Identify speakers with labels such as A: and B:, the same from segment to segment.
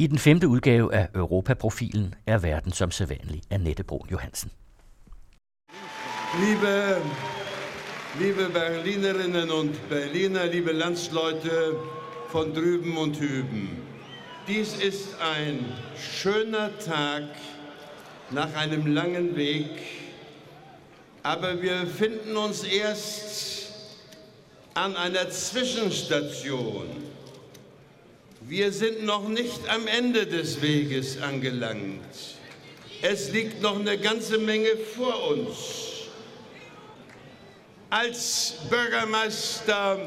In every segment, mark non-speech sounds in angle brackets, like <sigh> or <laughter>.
A: I den femte udgave af Europaprofilen er verden som sædvanlig Annette Brun Johansen.
B: Liebe, liebe Berlinerinnen und Berliner, liebe Landsleute von drüben und hüben. Dies ist ein schöner Tag nach einem langen Weg, aber wir finden uns erst an einer Zwischenstation. Wir sind noch nicht am Ende des Weges angelangt. Es liegt noch eine ganze Menge vor uns. Als Bürgermeister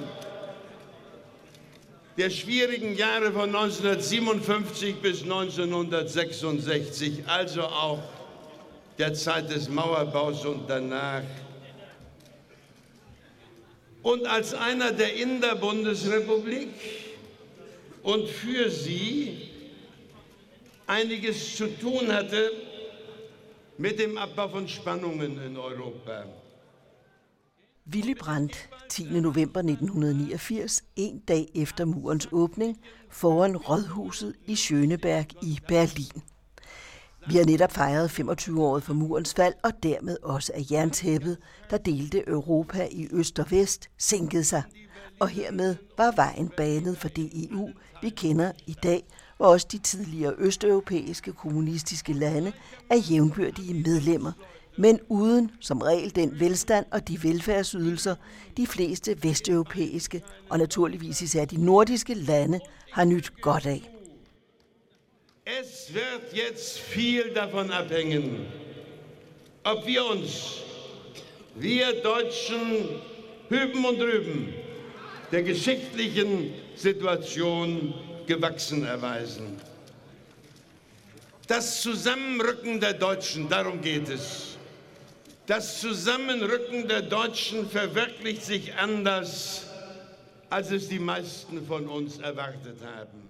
B: der schwierigen Jahre von 1957 bis 1966, also auch der Zeit des Mauerbaus und danach. Und als einer der in der Bundesrepublik und für sie einiges zu tun hatte mit dem Abbau von Spannungen in Europa.
C: Willy Brandt, 10. november 1989, en dag efter murens åbning, foran Rådhuset i Schöneberg i Berlin. Vi har netop fejret 25-året for murens fald, og dermed også af jerntæppet, der delte Europa i øst og vest, sænkede sig. Og hermed var vejen banet for det EU, vi kender i dag, hvor også de tidligere østeuropæiske kommunistiske lande er jævnbyrdige medlemmer – men uden som regel den velstand og de velfærdsydelser, de fleste vesteuropæiske og naturligvis især de nordiske lande har nyt godt af.
B: Es wird jetzt viel davon abhängen, ob wir uns, wir Deutschen, hüben und drüben, der geschichtlichen Situation gewachsen erweisen. Das Zusammenrücken der Deutschen, darum geht es. Das Zusammenrücken der Deutschen verwirklicht sich anders, als es die meisten von uns erwartet haben.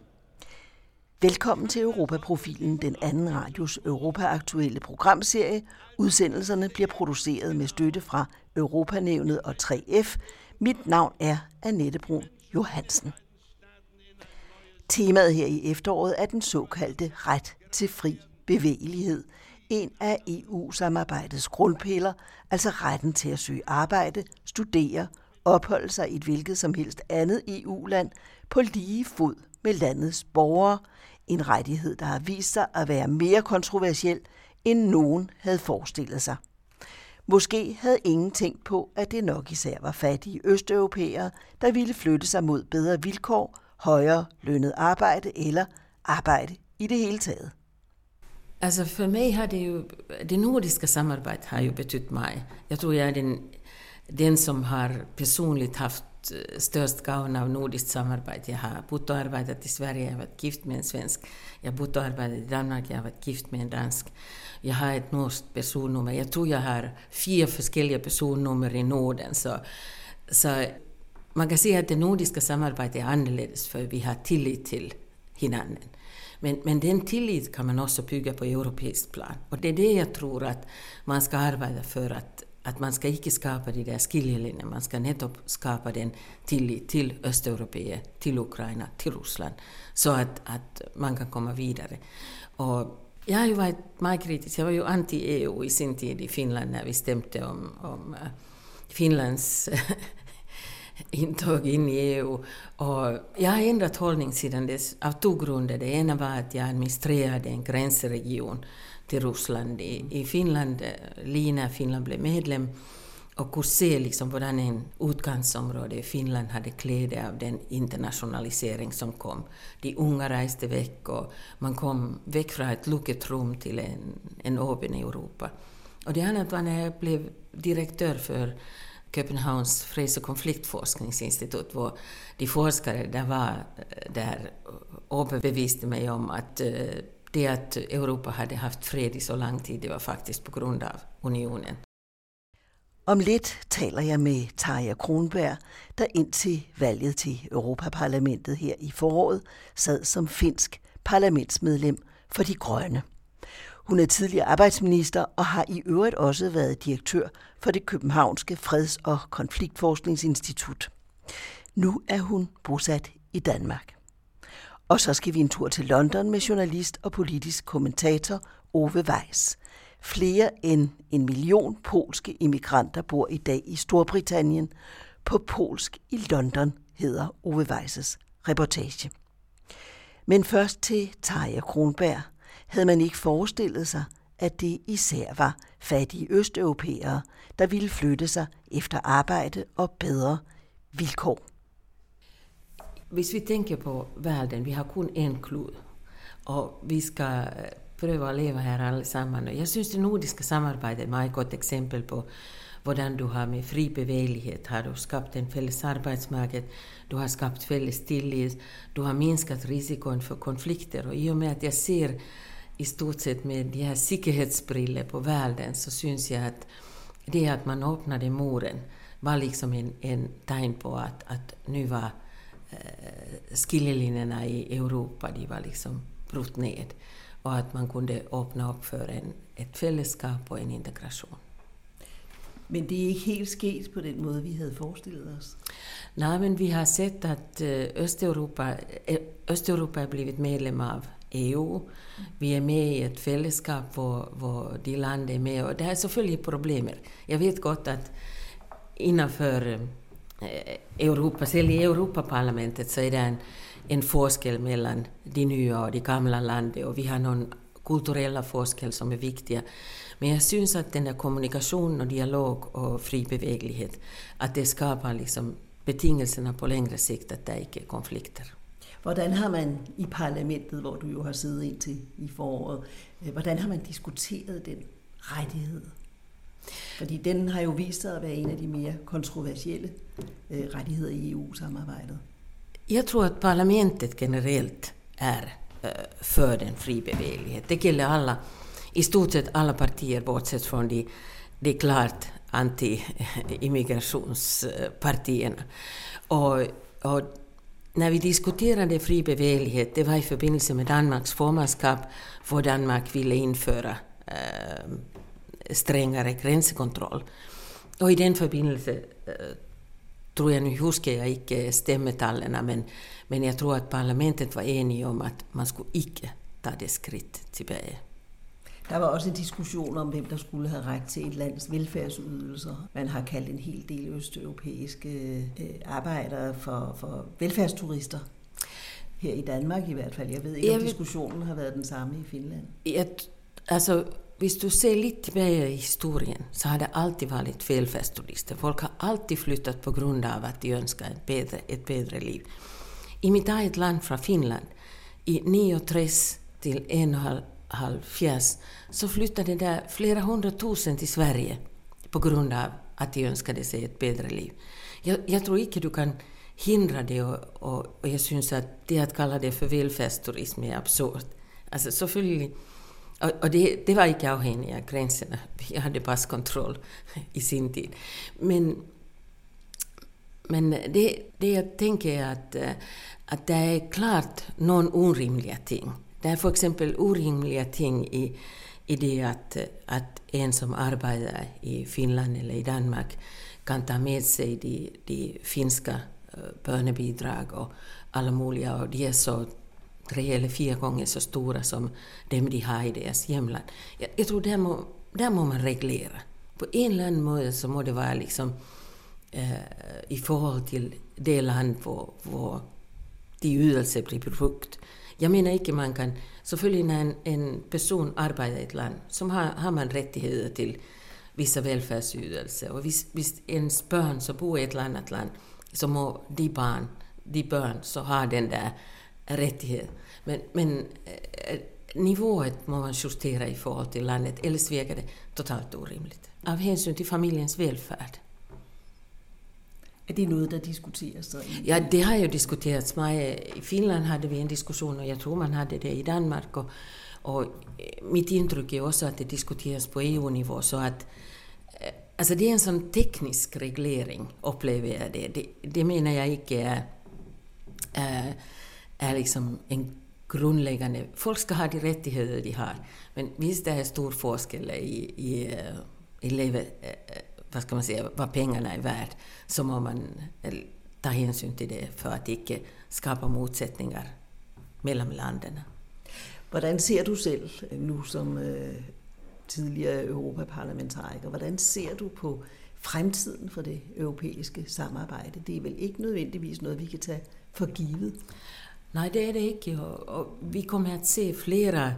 C: Velkommen til Europaprofilen, den anden radios Europa-aktuelle programserie. Udsendelserne bliver produceret med støtte fra Europanævnet og 3F. Mit navn er Annette Brun Johansen. Temaet her i efteråret er den såkaldte ret til fri bevægelighed – en af EU-samarbejdets grundpiller, altså retten til at søge arbejde, studere, opholde sig i et hvilket som helst andet EU-land på lige fod med landets borgere, en rettighed, der har vist sig at være mere kontroversiel, end nogen havde forestillet sig. Måske havde ingen tænkt på, at det nok især var fattige østeuropæere, der ville flytte sig mod bedre vilkår, højere lønnet arbejde eller arbejde i det hele taget.
D: Altså for mig har det jo, det nordiska samarbejde har jo betytt mig. Jeg tror jeg er den, den som har personligt haft øh, størst störst gavn av nordiskt samarbete. Jag har bott och arbetat i Sverige, jag har varit gift med en svensk. Jag har bott och arbetat i Danmark, jag har varit gift med en dansk. Jag har ett norskt personnummer. Jag tror jag har fyra olika personnummer i Norden. Så, så man kan säga att det nordiska samarbetet är annorlunda för vi har tillit till hinanden. Men, men den tillit kan man också bygga på europeiskt plan. Och det är det jag tror att man ska arbeta för att att man ska inte skapa de där skiljelinjerna, man ska nettopp skapa den tillit till Östeuropa, till Ukraina, till Ryssland, så att, att man kan komma vidare. Och jag har ju varit majkritisk, jag var ju anti-EU i sin tid i Finland när vi stämde om, om eh, Finlands <laughs> intåg in i EU. Och jag har ändrat hållning sedan dess av två grunder. Det ena var att jag administrerade en gränsregion till Ryssland i, i Finland, eh, Lina, när Finland blev medlem och kunde se liksom hvordan en utkantsområde i Finland hade kläder av den internationalisering som kom. De unga reste väck och man kom väck från ett lucket rum till en, en öppen Europa. Och det annat var när jag blev direktör för Köpenhamns freds och konfliktforskningsinstitut, hvor de forskare där var eh, där eh, överbeviste mig om att eh, det att Europa hade haft fred i så lång tid, det var faktiskt på grund av unionen.
C: Om lidt taler jeg med Tarja Kronberg, der indtil valget til Europaparlamentet her i foråret sad som finsk parlamentsmedlem for de grønne. Hun er tidligere arbejdsminister og har i øvrigt også været direktør for det Københavnske Freds- og Konfliktforskningsinstitut. Nu er hun bosat i Danmark. Og så skal vi en tur til London med journalist og politisk kommentator Ove Weiss. Flere end en million polske immigranter bor i dag i Storbritannien. På polsk i London hedder Ove Weisses reportage. Men først til Tarja Kronberg. Havde man ikke forestillet sig, at det især var fattige østeuropæere, der ville flytte sig efter arbejde og bedre vilkår.
D: Hvis vi tænker på verden, vi har kun en klud, og vi skal pröva att leva här allesammans. Jag syns det nordiska samarbetet är ett gott exempel på hur du har med fri bevägelighet har du skapat en fälles arbetsmarknad, du har skapat fälles tillit, du har minskat risken för konflikter. och i och med att jag ser i stort sett med de här säkerhetsbriller på världen så syns jag att det att man öppnade muren var liksom en, en tegn på att, att nu var eh, skiljelinjerna i Europa, de var liksom brutt ned. Och att man kunde öppna upp för en, ett fällesskap och en integration.
C: Men det er ikke helt sket på den måde, vi havde forestillet os.
D: Nej, men vi har sett att eh, Östeuropa, eh, Östeuropa är blivit medlem av EU. Vi är med i ett fällesskap hvor, hvor de länder är med. Och det är selvfølgelig problemer. Jag vet gott att innanför eh, Europa, selv i Europaparlamentet så är det en, en forskel mellan de nya och de gamla länderna och vi har någon kulturella forskel som är viktiga. Men jag syns att den här kommunikation och dialog och fri beväglighet, att det skapar liksom betingelserna på längre sikt, att det inte är konflikter.
C: Hvordan har man i parlamentet, hvor du jo har siddet indtil i foråret, øh, hvordan har man diskuteret den rettighed? Fordi den har jo vist sig at være en af de mere kontroversielle øh, rettigheder i EU-samarbejdet.
D: Jag tror att parlamentet generellt är eh, för den fri beväglighet. Det gäller alla i stort sett alla partier bortsett från de, de klart anti-immigrationspartierna. Och, och när vi diskuterade fri beväglighet, det var i förbindelse med Danmarks formannskap, för Danmark ville införa eh, strängare gränskontroll. Och i den förbindelse eh, tror jag, nu huskar jag inte stämmetallerna, men, men jag tror att parlamentet var enige om att man skulle icke ta det skritt tillbaka.
C: Der var også en diskussion om, hvem der skulle have ret til et lands velfærdsydelser. Man har kaldt en hel del østeuropæiske øh, arbejdere for, for velfærdsturister. Her i Danmark i hvert fald. Jeg ved ikke, om diskussionen har været den samme i Finland.
D: Jeg, altså, hvis du ser lite mer i historien så har det alltid varit välfärdsturister. Folk har alltid flyttat på grund av att de önskar ett bättre, ett bättre liv. I mitt eget land från Finland, i 9,3 till en halvfjerds så flyttade där flera hundratusen till Sverige på grund av att de önskade sig ett bättre liv. Jag, jag tror inte du kan hindra det och, och, och jag syns att det att kalla det för välfärdsturism är absurt. Alltså så följer och, och det, det var inte avhängigt av gränserna. Jag hade passkontroll i sin tid. Men, men det, det jag tänker är att, att det är klart någon orimliga ting. Det är för exempel orimliga ting i, i det att, att en som arbetar i Finland eller i Danmark kan ta med sig de, de finska eh, bönebidrag och alla möjliga, och de är så tre eller fyra gånger så stora som dem de har i deras hemland. Jag, jag tror där må, där må man reglera. På en eller annan måte så må det vara liksom eh, øh, i förhållande till det land hvor, de ydelser blir brukt. Jag menar inte man kan, selvfølgelig när en, en person arbetar i ett land så har, har man rättigheter till vissa välfärdsydelser och visst, visst ens barn som bor i ett annat land så må de barn, de barn så har den där rättigheten. Men, men äh, nivået må man justera i förhållande till landet, eller verkar det totalt orimligt. Av hänsyn till familjens välfärd.
C: Er det noget, der diskuteres? Så
D: ja, det har ju diskuterats. I Finland hade vi en diskussion och jag tror man hade det i Danmark. Och, och mitt intryck är också att det diskuteras på EU-nivå. Så att, alltså det är en sån teknisk reglering, upplever jag det. Det, det menar jag inte är, är, är liksom en grundläggande... Folk ska ha de rättigheter de har. Men visst det är stor forskel i, i, eh, i livet eh, vad ska man säga, vad pengarna är värd, så må man eh, ta hänsyn till det för att inte skapa motsättningar mellan länderna.
C: Hvordan ser du selv nu som øh, tidligere europaparlamentariker, hvordan ser du på fremtiden for det europæiske samarbejde? Det er vel ikke nødvendigvis noget, vi kan tage for givet?
D: Nej, det er det ikke. Og, og vi kommer att se flera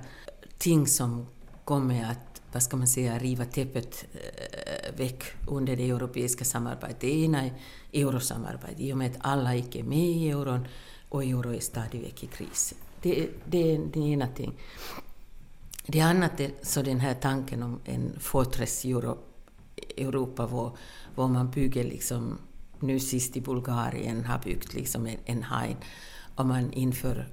D: ting som kommer att vad ska man säga, riva täppet äh, øh, väck under det europeiska samarbetet. Det ena är eurosamarbetet, i och med att alla icke är med i euron och euro är stadig i kris. Det, det är det ena ting. Det andra är så den här tanken om en fortress Euro, Europa, var, var man bygger liksom, nu sist i Bulgarien har byggt liksom en, en hajn och man inför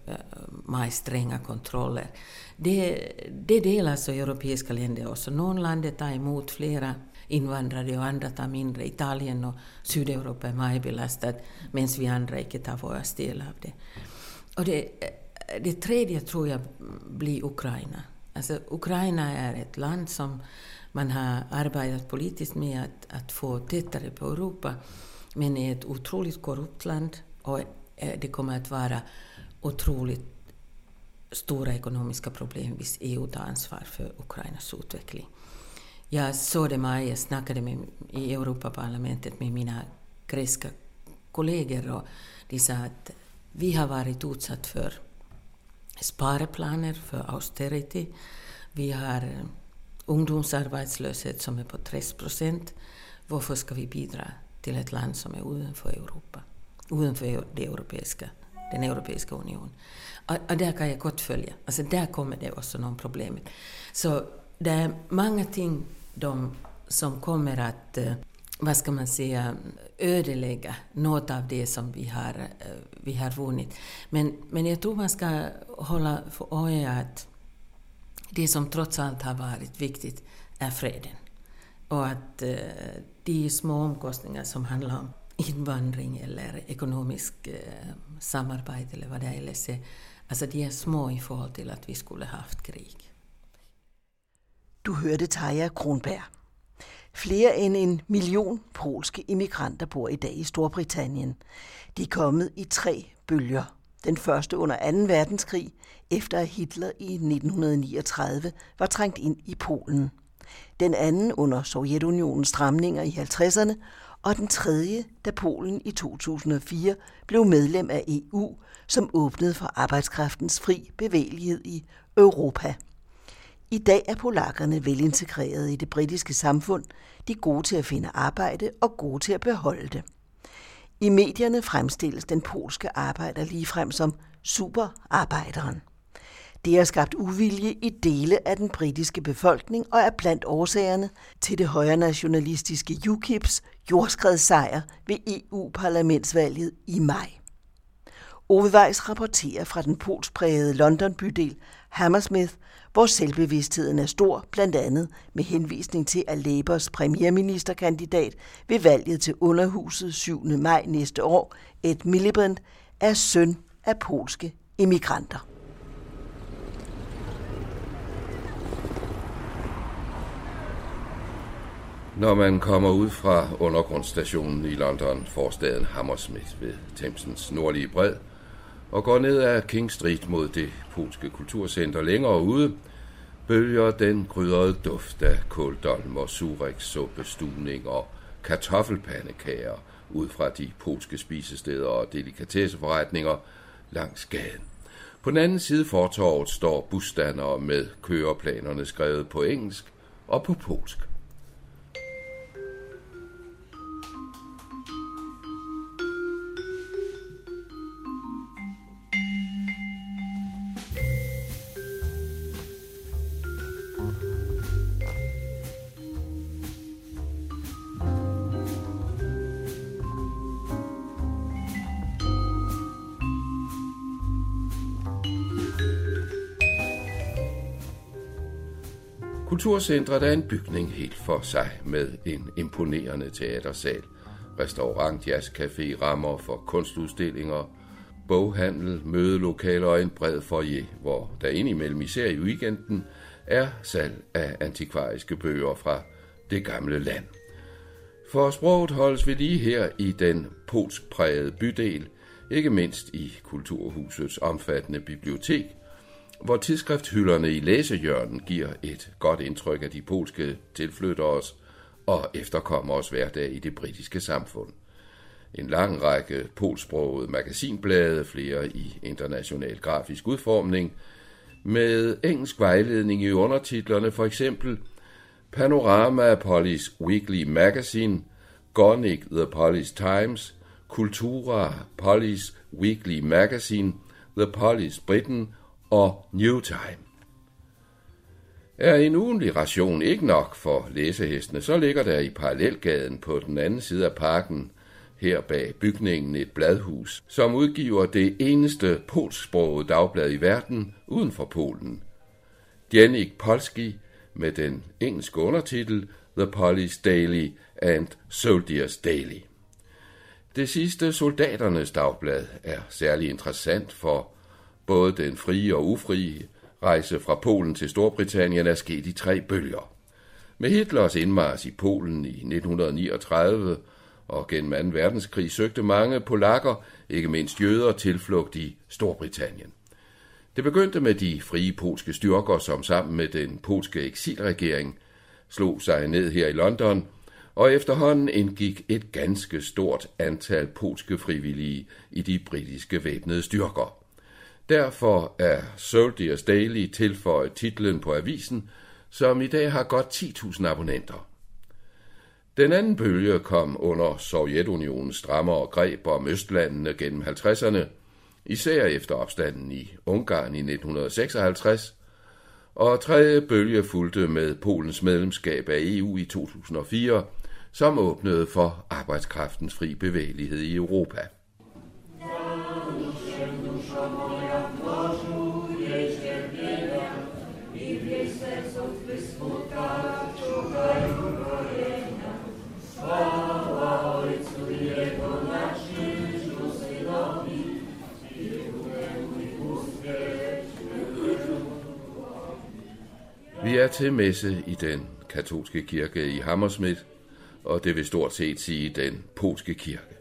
D: uh, stränga kontroller. Det, det delar så europeiska länder också. Någon land tar emot flera invandrare och andra tar mindre. Italien och Sydeuropa är majbelastat medan vi andra inte tar vår del av det. Och det, eh, det tredje tror jag blir Ukraina. Alltså, Ukraina är ett land som man har arbetat politiskt med att, att få tättare på Europa, men är ett otroligt korrupt land och Eh, det kommer att vara otroligt stora ekonomiska problem hvis EU tar ansvar för Ukrainas utveckling. Jag såg det mig, jag snackade med, i Europaparlamentet med mina grekiska kollegor och de sa att vi har varit utsatt för sparplaner, för austerity. Vi har eh, ungdomsarbetslöshet som är på 3 procent. Varför ska vi bidra till ett land som är utanför Europa? Utanför det europeiska, den europeiska unionen. Och, och där kan jag gott följa. Alltså där kommer det också någon problem. Så det är många ting de, som kommer att, øh, vad ska man säga, ödelägga øh, något av det som vi har, øh, vi har vunnit. Men, men jag tror man ska hålla för ögonen att det som trots allt har varit viktigt är freden. Och att de små omkostningar som handlar om invandring eller ekonomisk eh, samarbete eller vad det är, alltså de är små i förhållande till att vi skulle haft krig.
C: Du hørte Taja Kronberg. Flere end en million polske immigranter bor i dag i Storbritannien. De er kommet i tre bølger. Den første under 2. verdenskrig, efter at Hitler i 1939 var trængt ind i Polen. Den anden under Sovjetunionens stramninger i 50'erne, og den tredje, da Polen i 2004 blev medlem af EU, som åbnede for arbejdskraftens fri bevægelighed i Europa. I dag er polakkerne velintegrerede i det britiske samfund, de er gode til at finde arbejde og gode til at beholde det. I medierne fremstilles den polske arbejder ligefrem som superarbejderen. Det har skabt uvilje i dele af den britiske befolkning og er blandt årsagerne til det højre nationalistiske UKIPs jordskredssejr ved EU-parlamentsvalget i maj. Ove Weiss rapporterer fra den polsprægede London-bydel Hammersmith, hvor selvbevidstheden er stor, blandt andet med henvisning til, at Labours premierministerkandidat ved valget til underhuset 7. maj næste år, Ed Miliband, er søn af polske immigranter.
E: Når man kommer ud fra undergrundsstationen i London, forstaden Hammersmith ved Thamesens nordlige bred, og går ned ad King Street mod det polske kulturcenter længere ude, bølger den krydrede duft af kåldolm og surex-suppe, og kartoffelpandekager ud fra de polske spisesteder og delikatesseforretninger langs gaden. På den anden side fortorvet står busstandere med køreplanerne skrevet på engelsk og på polsk. Kulturcentret er en bygning helt for sig med en imponerende teatersal, restaurant, jazzcafé, rammer for kunstudstillinger, boghandel, mødelokaler og en bred foyer, hvor der indimellem især i weekenden er salg af antikvariske bøger fra det gamle land. For sproget holdes vi lige her i den polskprægede bydel ikke mindst i Kulturhusets omfattende bibliotek, hvor tidsskrifthylderne i læsehjørnen giver et godt indtryk af de polske tilflytteres og efterkommers hverdag i det britiske samfund. En lang række polsprogede magasinblade, flere i international grafisk udformning, med engelsk vejledning i undertitlerne, for eksempel Panorama Polish Weekly Magazine, Gonic The Polish Times, Kultura Polish Weekly Magazine, The Polish Britain og New Time. Er en ugenlig ration ikke nok for læsehestene, så ligger der i parallelgaden på den anden side af parken, her bag bygningen et bladhus, som udgiver det eneste polsksprogede dagblad i verden uden for Polen. Janik Polski med den engelske undertitel The Police Daily and Soldiers Daily. Det sidste Soldaternes Dagblad er særlig interessant for både den frie og ufrie rejse fra Polen til Storbritannien er sket i tre bølger. Med Hitlers indmars i Polen i 1939 og gennem 2. verdenskrig søgte mange polakker, ikke mindst jøder, tilflugt i Storbritannien. Det begyndte med de frie polske styrker, som sammen med den polske eksilregering slog sig ned her i London, og efterhånden indgik et ganske stort antal polske frivillige i de britiske væbnede styrker. Derfor er Soldiers Daily tilføjet titlen på avisen, som i dag har godt 10.000 abonnenter. Den anden bølge kom under Sovjetunionens strammere greb om Østlandene gennem 50'erne, især efter opstanden i Ungarn i 1956, og tredje bølge fulgte med Polens medlemskab af EU i 2004, som åbnede for arbejdskraftens fri bevægelighed i Europa. Er til messe i den katolske kirke i Hammersmith, og det vil stort set sige den polske kirke.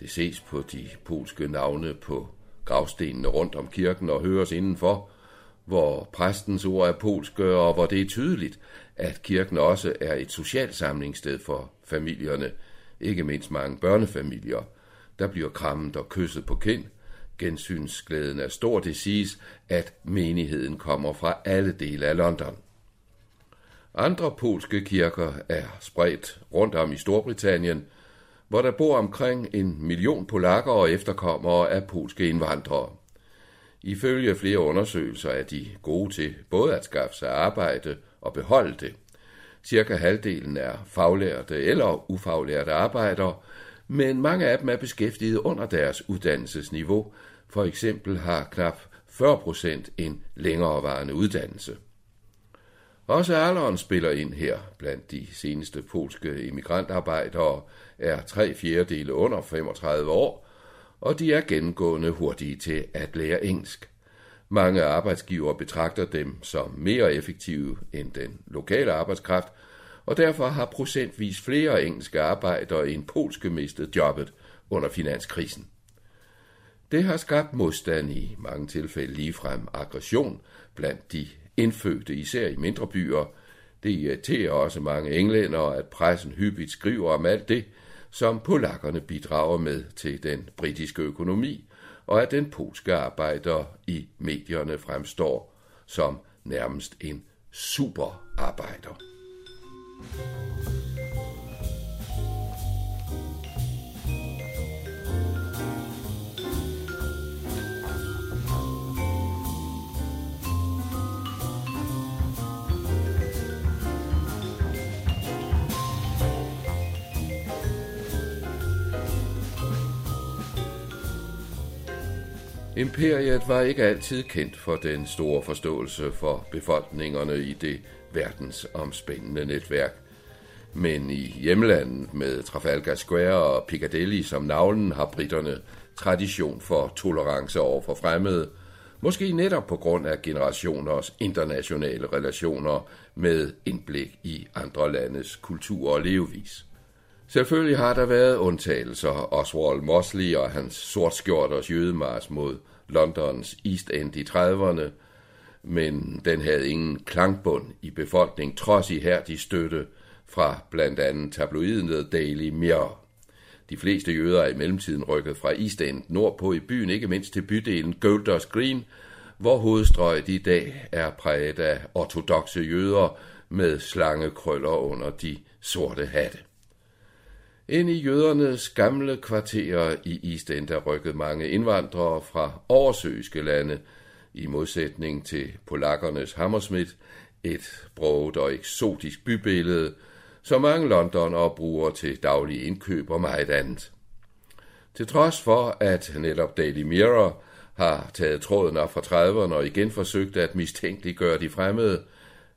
E: Det ses på de polske navne på gravstenene rundt om kirken og høres indenfor, hvor præstens ord er polske, og hvor det er tydeligt, at kirken også er et socialt samlingssted for familierne, ikke mindst mange børnefamilier. Der bliver krammet og kysset på kind. Gensynsglæden er stor, det siges, at menigheden kommer fra alle dele af London. Andre polske kirker er spredt rundt om i Storbritannien, hvor der bor omkring en million polakker og efterkommere af polske indvandrere. Ifølge flere undersøgelser er de gode til både at skaffe sig arbejde og beholde det. Cirka halvdelen er faglærte eller ufaglærte arbejdere, men mange af dem er beskæftiget under deres uddannelsesniveau. For eksempel har knap 40 procent en længerevarende uddannelse. Også alderen spiller ind her. Blandt de seneste polske immigrantarbejdere er tre fjerdedele under 35 år, og de er gennemgående hurtige til at lære engelsk. Mange arbejdsgiver betragter dem som mere effektive end den lokale arbejdskraft, og derfor har procentvis flere engelske arbejdere end polske mistet jobbet under finanskrisen. Det har skabt modstand i mange tilfælde ligefrem aggression blandt de indfødte, især i mindre byer. Det irriterer også mange englænder, at pressen hyppigt skriver om alt det, som polakkerne bidrager med til den britiske økonomi, og at den polske arbejder i medierne fremstår som nærmest en superarbejder. Imperiet var ikke altid kendt for den store forståelse for befolkningerne i det verdensomspændende netværk. Men i hjemlandet med Trafalgar Square og Piccadilly som navlen har britterne tradition for tolerance over for fremmede, måske netop på grund af generationers internationale relationer med indblik i andre landes kultur og levevis. Selvfølgelig har der været undtagelser. Oswald Mosley og hans sortskjorters jødemars mod Londons East End i 30'erne, men den havde ingen klangbund i befolkningen, trods ihærdig støtte fra blandt andet tabloiden Daily Mirror. De fleste jøder er i mellemtiden rykket fra East End nordpå i byen, ikke mindst til bydelen Golders Green, hvor hovedstrøget i dag er præget af ortodoxe jøder med slangekrøller under de sorte hatte. Ind i jødernes gamle kvarterer i East End er rykket mange indvandrere fra oversøiske lande, i modsætning til polakkernes Hammersmith, et broget og eksotisk bybillede, som mange londonere bruger til daglige indkøb og meget andet. Til trods for, at netop Daily Mirror har taget tråden op fra 30'erne og igen forsøgt at mistænkeliggøre de fremmede,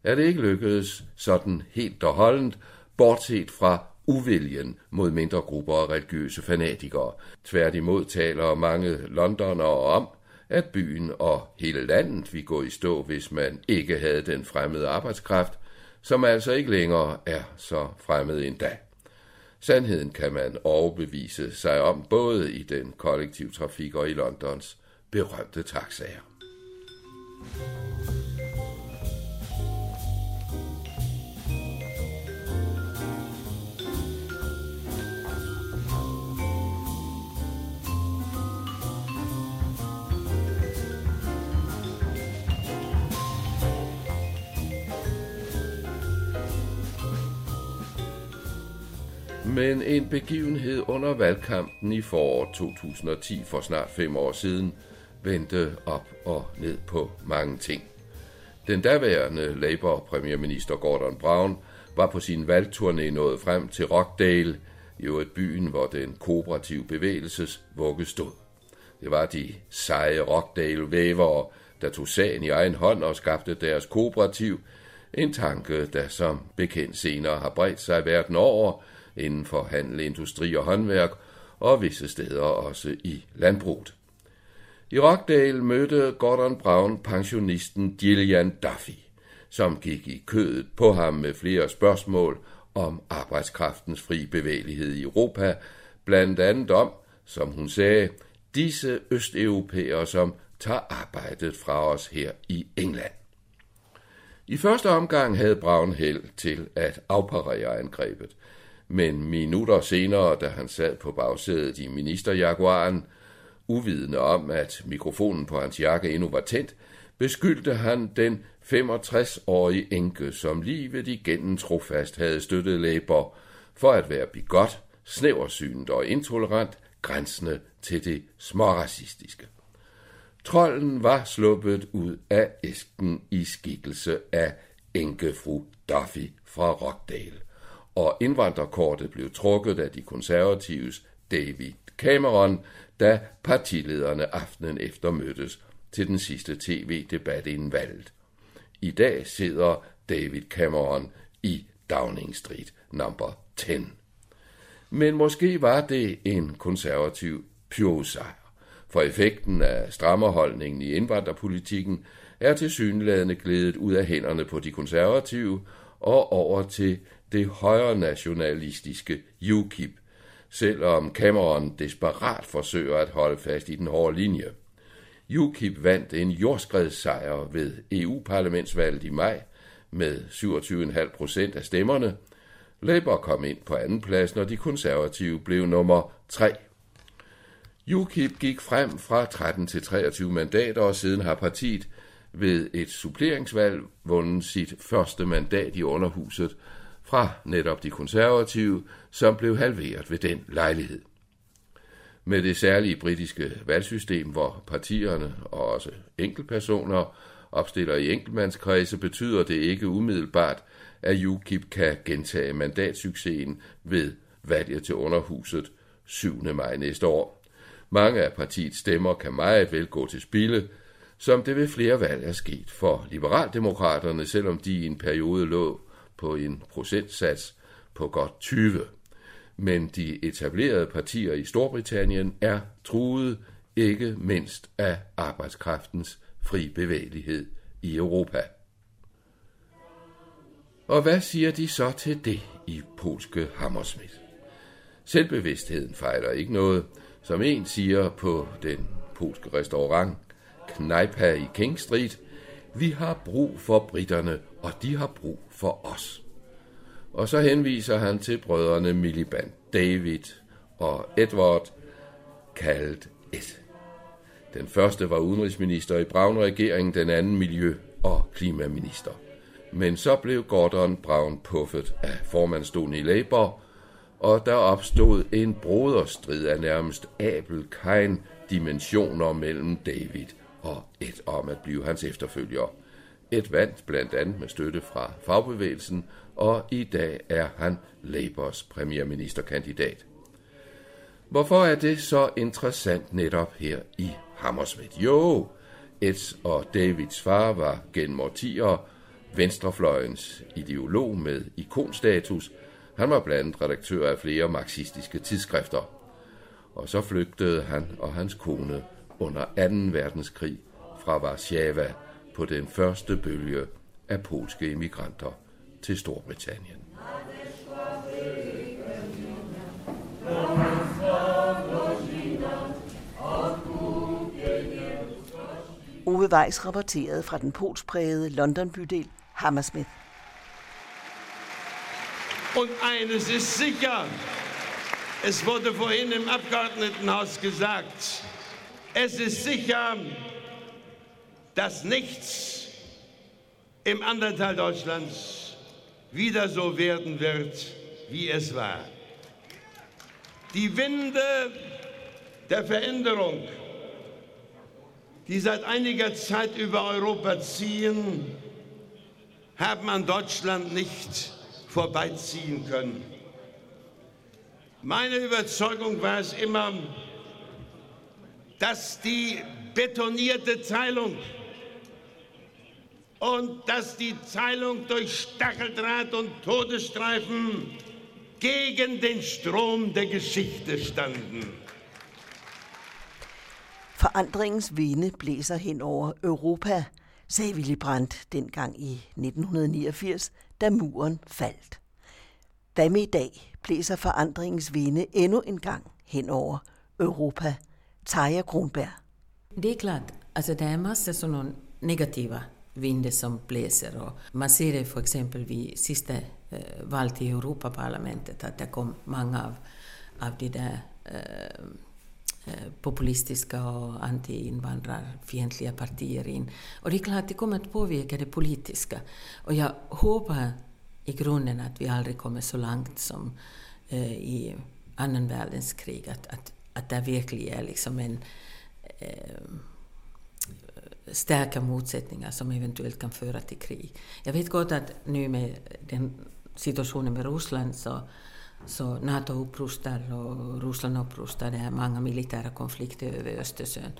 E: er det ikke lykkedes sådan helt og holdent, bortset fra uviljen mod mindre grupper af religiøse fanatikere. Tværtimod taler mange londonere om, at byen og hele landet ville gå i stå, hvis man ikke havde den fremmede arbejdskraft, som altså ikke længere er så fremmed endda. Sandheden kan man overbevise sig om både i den kollektive trafik og i Londons berømte taxaer. Men en begivenhed under valgkampen i foråret 2010 for snart fem år siden vendte op og ned på mange ting. Den daværende Labour-premierminister Gordon Brown var på sin valgturné nået frem til Rockdale, i et byen, hvor den kooperative bevægelses vugge stod. Det var de seje Rockdale-vævere, der tog sagen i egen hånd og skabte deres kooperativ, en tanke, der som bekendt senere har bredt sig verden over inden for handel, industri og håndværk, og visse steder også i landbruget. I Rockdale mødte Gordon Brown pensionisten Gillian Duffy, som gik i kødet på ham med flere spørgsmål om arbejdskraftens fri bevægelighed i Europa, blandt andet om, som hun sagde, disse østeuropæere, som tager arbejdet fra os her i England. I første omgang havde Brown held til at afparere angrebet, men minutter senere, da han sad på bagsædet i ministerjaguaren, uvidende om, at mikrofonen på hans jakke endnu var tændt, beskyldte han den 65-årige enke, som livet igennem trofast havde støttet Labour, for at være bigot, snæversynet og intolerant, grænsende til det småracistiske. Trolden var sluppet ud af æsken i skikkelse af enkefru Duffy fra Rockdale, og indvandrerkortet blev trukket af de konservatives David Cameron, da partilederne aftenen efter mødtes til den sidste tv-debat inden valget. I dag sidder David Cameron i Downing Street number 10. Men måske var det en konservativ pjosejr, for effekten af strammerholdningen i indvandrerpolitikken er til synlædende glædet ud af hænderne på de konservative og over til det højre nationalistiske UKIP, selvom Cameron desperat forsøger at holde fast i den hårde linje. UKIP vandt en jordskredssejr ved EU-parlamentsvalget i maj med 27,5 procent af stemmerne. Labour kom ind på anden plads, når de konservative blev nummer 3. UKIP gik frem fra 13 til 23 mandater, og siden har partiet ved et suppleringsvalg vundet sit første mandat i underhuset fra netop de konservative, som blev halveret ved den lejlighed. Med det særlige britiske valgsystem, hvor partierne og også enkeltpersoner opstiller i enkeltmandskredse, betyder det ikke umiddelbart, at UKIP kan gentage mandatsuccesen ved valget til underhuset 7. maj næste år. Mange af partiets stemmer kan meget vel gå til spilde, som det ved flere valg er sket for liberaldemokraterne, selvom de i en periode lå på en procentsats på godt 20. Men de etablerede partier i Storbritannien er truet ikke mindst af arbejdskraftens fri bevægelighed i Europa. Og hvad siger de så til det i polske Hammersmith? Selvbevidstheden fejler ikke noget. Som en siger på den polske restaurant Kneipa i King Street, vi har brug for britterne, og de har brug for os. Og så henviser han til brødrene Miliband, David og Edward, kaldet et. Den første var udenrigsminister i Brown-regeringen, den anden miljø- og klimaminister. Men så blev Gordon Brown puffet af formandstolen i Labour, og der opstod en broderstrid af nærmest Abel Kain dimensioner mellem David og et om at blive hans efterfølger. Et vandt blandt andet med støtte fra fagbevægelsen, og i dag er han Labours premierministerkandidat. Hvorfor er det så interessant netop her i Hammersmith? Jo, Eds og Davids far var gennem årtier venstrefløjens ideolog med ikonstatus. Han var blandt andet redaktør af flere marxistiske tidsskrifter. Og så flygtede han og hans kone under 2. verdenskrig fra Warszawa på den første bølge af polske immigranter til Storbritannien.
C: Ove Weiss rapporterede fra den polsprægede London-bydel Hammersmith.
B: Und eines ist sicher, es wurde vorhin im Abgeordnetenhaus gesagt, es ist sicher, dass nichts im anderen Teil Deutschlands wieder so werden wird, wie es war. Die Winde der Veränderung, die seit einiger Zeit über Europa ziehen, haben an Deutschland nicht vorbeiziehen können. Meine Überzeugung war es immer, dass die betonierte Teilung und dass die Teilung durch Stacheldraht und Todesstreifen gegen den Strom der Geschichte standen.
C: Forandringens vinde blæser hen over Europa, sagde Willy Brandt dengang i 1989, da muren faldt. Hvad med i dag blæser forandringens vinde endnu en gang hen over Europa? Taja Kronberg.
D: Det er klart, alltså er masser sådan nogle negativa vinde som blæser. och man ser det för exempel vid sista eh, val till Europaparlamentet att det kom många av, av de där eh, eh, populistiska och anti-invandrarfientliga partier in. Och det är klart, det kommer att påverka det politiska. Och jag hoppas i grunden att vi aldrig kommer så långt som eh, i annan världens krig, att, att, att det virkelig er liksom en øh, eh, starka motsättningar som eventuellt kan föra till krig. Jag vet gott att nu med den situationen med Ryssland så, så NATO upprustar och Ryssland upprustar. Det är många militära konflikter över Östersjön.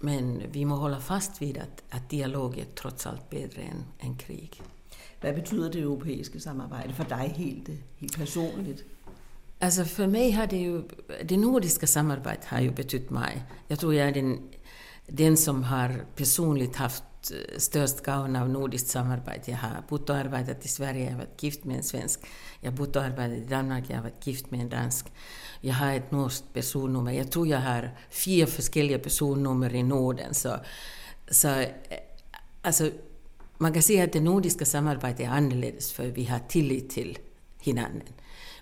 D: Men vi må hålla fast vid att, att dialog är trots allt bättre än, än krig.
C: Hvad betyder det europæiske samarbejde for dig helt, helt personligt?
D: Alltså för mig har det ju, det nordiska samarbetet har ju betytt mig. Jag tror jag är den, den som har personligt haft øh, störst gavn av nordiskt samarbete. Jag har bott och arbetat i Sverige, jag har varit gift med en svensk. Jag har bott och arbetat i Danmark, jag har varit gift med en dansk. Jag har ett norskt personnummer. Jag tror jag har fyra olika personnummer i Norden. Så, så alltså, man kan säga att det nordiska samarbetet är annorlunda för vi har tillit till hinanden.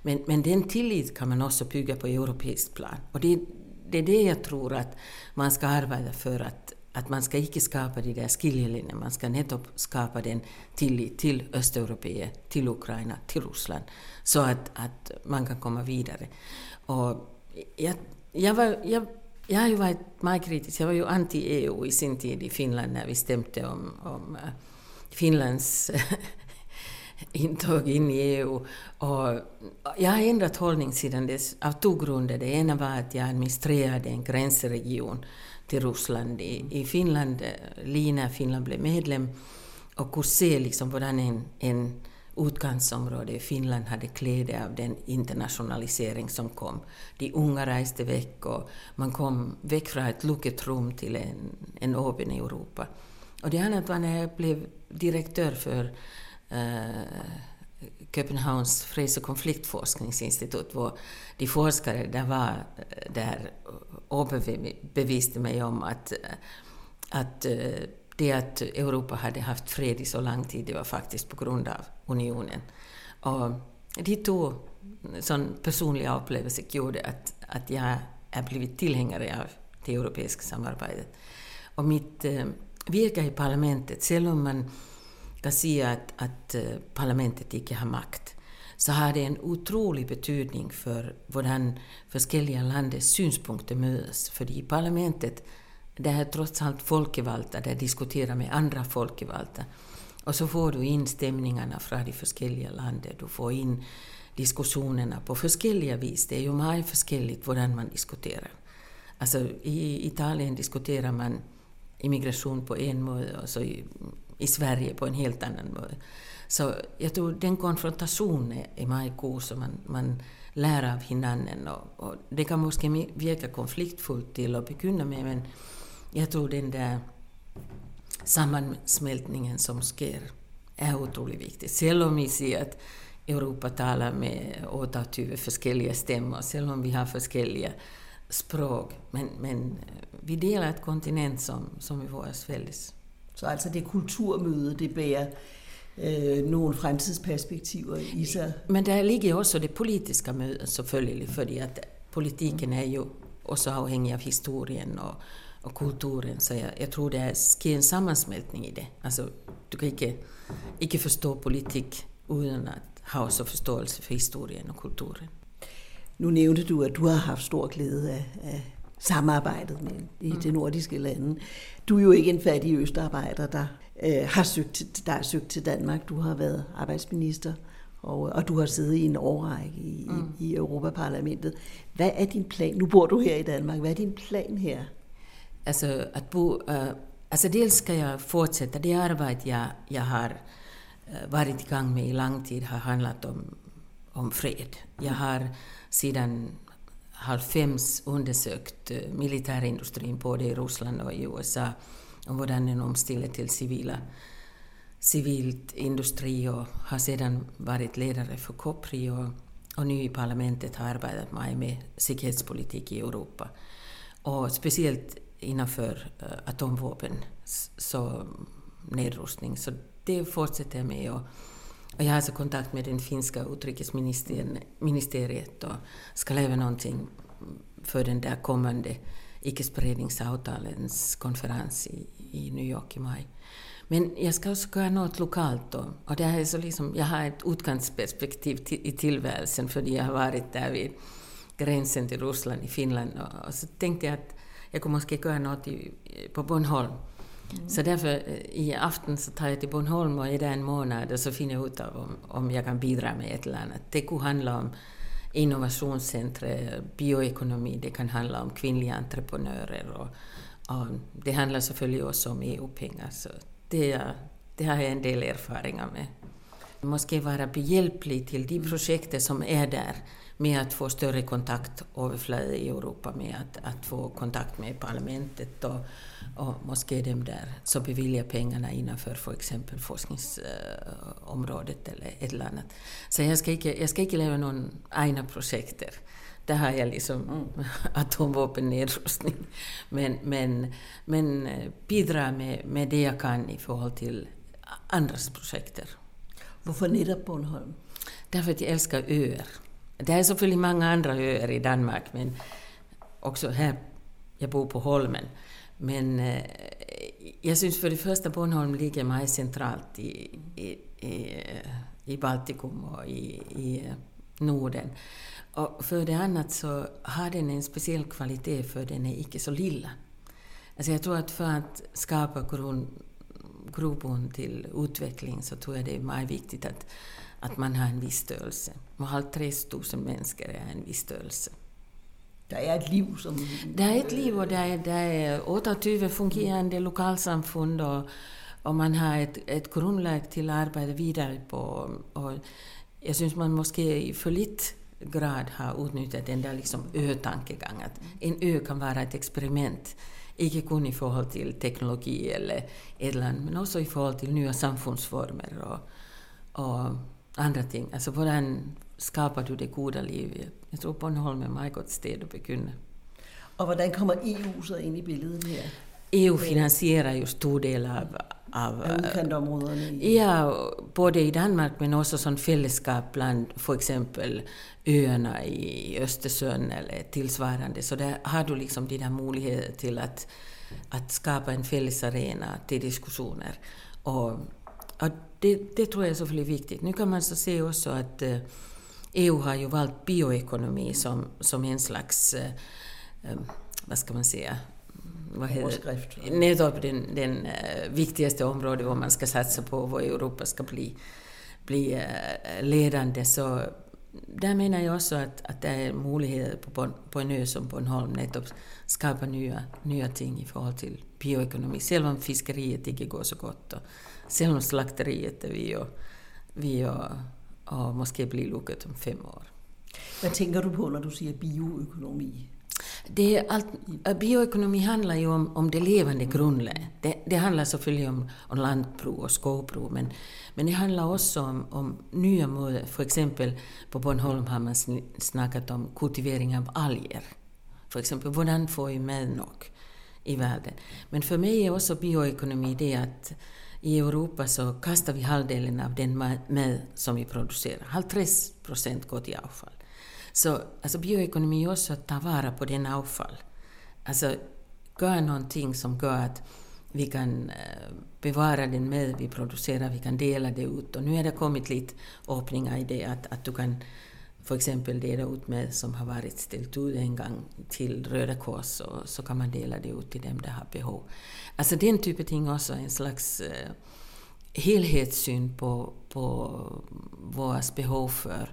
D: Men, men den tillit kan man också bygga på europeiskt plan. Och det, det är det jag tror att man ska arbeta för att, att man ska inte skapa de där skiljelinjerna, man ska nettopp skapa den tillit till östeuropeer, till Ukraina, till Ryssland, så att, att man kan komma vidare. Och jag, jag, var, jag, jag har ju varit kritisk, jag var ju anti-EU i sin tid i Finland när vi stämde om, om eh, Finlands <laughs> intåg in i EU. Och jag har ändrat hållning sedan dess av två grunder. Det ena var att jag administrerade en gränsregion till Ryssland i, i Finland, Lina, Finland blev medlem, och kunde se liksom hvordan en, en utkantsområde i Finland hade kläder av den internationalisering som kom. De unga reste väck och man kom väck från ett lucket rum till en, en öppen Europa. Och det andra var när jag blev direktör för Eh, Köpenhamns freds och konfliktforskningsinstitut, hvor de forskare där var eh, där överbeviste mig om att, eh, att det att Europa hade haft fred i så lång tid, det var faktiskt på grund av unionen. Och de två mm, sån personliga upplevelser gjorde att, att jag är blivit tillhängare av det europeiska samarbetet. Och mitt eh, virke i parlamentet, selv om man kan säga att, att eh, parlamentet inte har makt, så har det en otrolig betydning för hur olika landets synpunkter möts. För i parlamentet det är trots allt folkvalda, där diskuterar med andra folkvalda. Och så får du in stämningarna från de olika länderna, du får in diskussionerna på olika vis. Det är ju mycket olika hur man diskuterar. Alltså i Italien diskuterar man immigration på en måde och så i, Sverige på en helt annan måte. Så jag tror den konfrontationen är mycket som man, man lär av hinanden. Och, och det kan måske virka konfliktfullt till att begynna med, men jag tror den där sammansmältningen som sker är otroligt viktig. Selv om vi ser att Europa talar med 28 olika stämmor, selv om vi har olika språk, men, men vi delar ett kontinent som, som är vårt fælles.
C: Så altså det kulturmøde, det bærer øh, nogle fremtidsperspektiver i sig?
D: Men der ligger også det politiska mötet selvfølgelig, fordi at politiken är ju också avhängig av historien och, och kulturen, så jag, jag tror det sker en sammansmältning i det. Alltså, du kan inte, inte förstå politik utan att ha också förståelse för historien och kulturen.
C: Nu nævnte du, at du har haft stor glæde af, af samarbejdet med i mm. de nordiske lande. Du er jo ikke en fattig østarbejder, der, øh, har søgt, der er søgt til Danmark. Du har været arbejdsminister, og, og du har siddet i en årrække i, mm. i, i Europaparlamentet. Hvad er din plan? Nu bor du her i Danmark. Hvad er din plan her?
D: Altså, at bo, uh, altså dels skal jeg fortsætte. Det arbejde, jeg, jeg har uh, varit i gang med i lang tid, har handlat om, om fred. Jeg har sedan halv fems undersökt eh, militärindustrin både i Ryssland och i USA och hur den omställer till civila, civilt industri och har sedan varit ledare för Kopri och, och nu i parlamentet har arbetat med säkerhetspolitik i Europa. Och speciellt innanför eh, atomvapen, så nedrustning. Så det fortsätter jag med. Och, och jag har alltså kontakt med den finska utrikesministeriet och ska leva någonting för den där kommande icke-spridningsavtalens konferens i, i New York i maj. Men jag ska också göra något lokalt då. Och det här är så liksom, jag har ett utkantsperspektiv i tillvärelsen för jag har varit där vid gränsen till Ryssland i Finland och, och så tänkte jag att jag kommer att göra något i, på Bornholm Mm. Så därför eh, i aften så tar jag till Bornholm och är där en månad och så finner jag ut av om, om jag kan bidra med ett eller annat. Det kan handla om innovationscentret, bioekonomi, det kan handla om kvinnliga entreprenörer och, och det handlar selvfølgelig också om EU-pengar. Så det, det har jag en del erfarenheter med. Måste vara behjälplig till de projekt som är där med att få större kontaktöverflöde i Europa, med att, att få kontakt med parlamentet och, och måste dem där så bevilja pengarna innanför för exempel forskningsområdet eller ett eller annat. Så jag ska inte, jag ska inte leva någon egna projekter. Där har jag liksom mm. <laughs> atomvapennedrustning. Men, men, men bidra med, med det jag kan i förhållande till andras projekter.
C: Varför netop Bornholm?
D: Därför att jag älskar öar. Det är selvfølgelig många andra öar i Danmark, men också här, jag bor på Holmen. Men øh, eh, jag syns för det första Bornholm ligger mycket centralt i, i, i, i Baltikum och i, i øh, Norden. Och för det annat så har den en speciell kvalitet för den är icke så lilla. Alltså jag tror att för att skapa grogrund till utveckling så tror jag det är mycket viktigt att att man har en viss störelse. Man har 3000 människor är en viss störelse.
C: Det är ett liv som...
D: Det är ett liv och det är, det är 28 fungerande lokalsamfund och, och man har ett, ett grundlag till att arbeta vidare på. Och jag syns man måste i för lite grad ha utnyttjat den där liksom ö-tankegången. Att en ö kan vara ett experiment. Inte kun i förhållande till teknologi eller ett land, men också i förhållande till nya samfundsformer och, och andra ting. Alltså hvordan skapar du det goda livet? Jag tror Bornholm är ett meget godt sted att begynde.
C: Og hvordan kommer EU så ind i billedet her?
D: EU finansierar ju stor del
C: Af udkantområderne? i-
D: Ja, både i Danmark men också som fällskap bland för exempel öarna i Östersjön eller tillsvarande. Så där har du liksom de där möjligheter till att, att skapa en fällesarena till diskussioner. Och, och det, det tror jag är så väldigt viktigt. Nu kan man så se också att eh, EU har ju valt bioekonomi som, som en slags, eh, eh, vad ska man säga, vad heter det? Nettopp den, den eh, viktigaste området hvor man ska satsa på, hvor Europa ska bli, bli ledande. Så där menar jag också att, att det är möjligheter på, på en ö som Bornholm nettopp skapa nya, nya ting i förhållande till bioekonomi. Om fiskeriet inte går så gott och selv om slakteriet är vi och, vi och, och måske blir lukat om fem år.
C: Hvad tænker du på, når du siger bioøkonomi?
D: Det är allt, äh, bioekonomi handlar ju om, om det levande grundläget. Det, det handlar selvfølgelig om, om lantbruk och skogbruk, men, men det handlar också om, om nya måder. För exempel på Bornholm har man sn- snackat om kultivering av alger. För exempel, hvordan får vi med nog i världen? Men för mig är också bioekonomi det att i Europa så kastar vi halvdelen av den ma- med som vi producerar. 50 procent går till avfall. Så alltså bioekonomi är också att ta vara på den avfall. Alltså göra någonting som gör att vi kan øh, bevara den med vi producerar, vi kan dela det ut. Och nu har det kommit lite öppningar i det att, att du kan för exempel dela ut med som har varit ställt ut en gång till Röda Kors och så kan man dela det ut till dem som har behov. Alltså den typen av ting också, en slags øh, eh, helhetssyn på, på våras behov för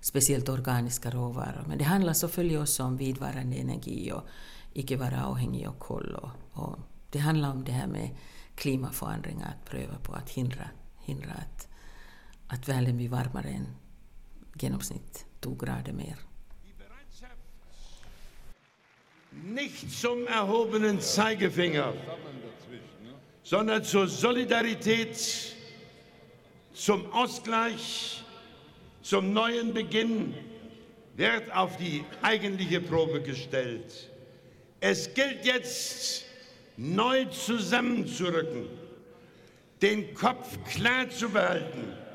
D: speciellt organiska råvaror. Men det handlar selvfølgelig också om vidvarande energi och icke vara avhängig av kol. Och, och det handlar om det här med klimatförändringar, att pröva på att hindra, hindra att, att världen blir varmare än genomsnitt 2 grader mer.
B: Nicht zum erhobenen Zeigefinger, sondern zur Solidarität, zum Ausgleich, zum neuen Beginn wird auf die eigentliche Probe gestellt. Es gilt jetzt, neu zusammenzurücken, den Kopf klar zu behalten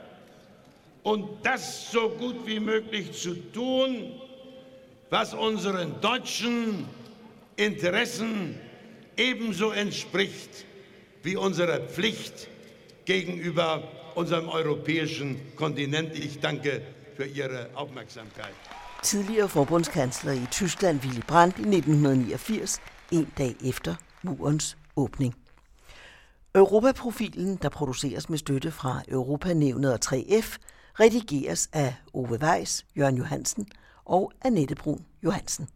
B: und das so gut wie möglich zu tun, was unseren deutschen Interessen ebenso entspricht wie unserer Pflicht gegenüber unserem europäischen Kontinent. Ich danke für Ihre Aufmerksamkeit.
C: Tidligere forbundskansler i Tyskland, Willy Brandt, i 1989, en dag efter murens åbning. Europaprofilen, der produceres med støtte fra Europanævnet og 3F, redigeres af Ove Weiss, Jørgen Johansen og Annette Brun Johansen.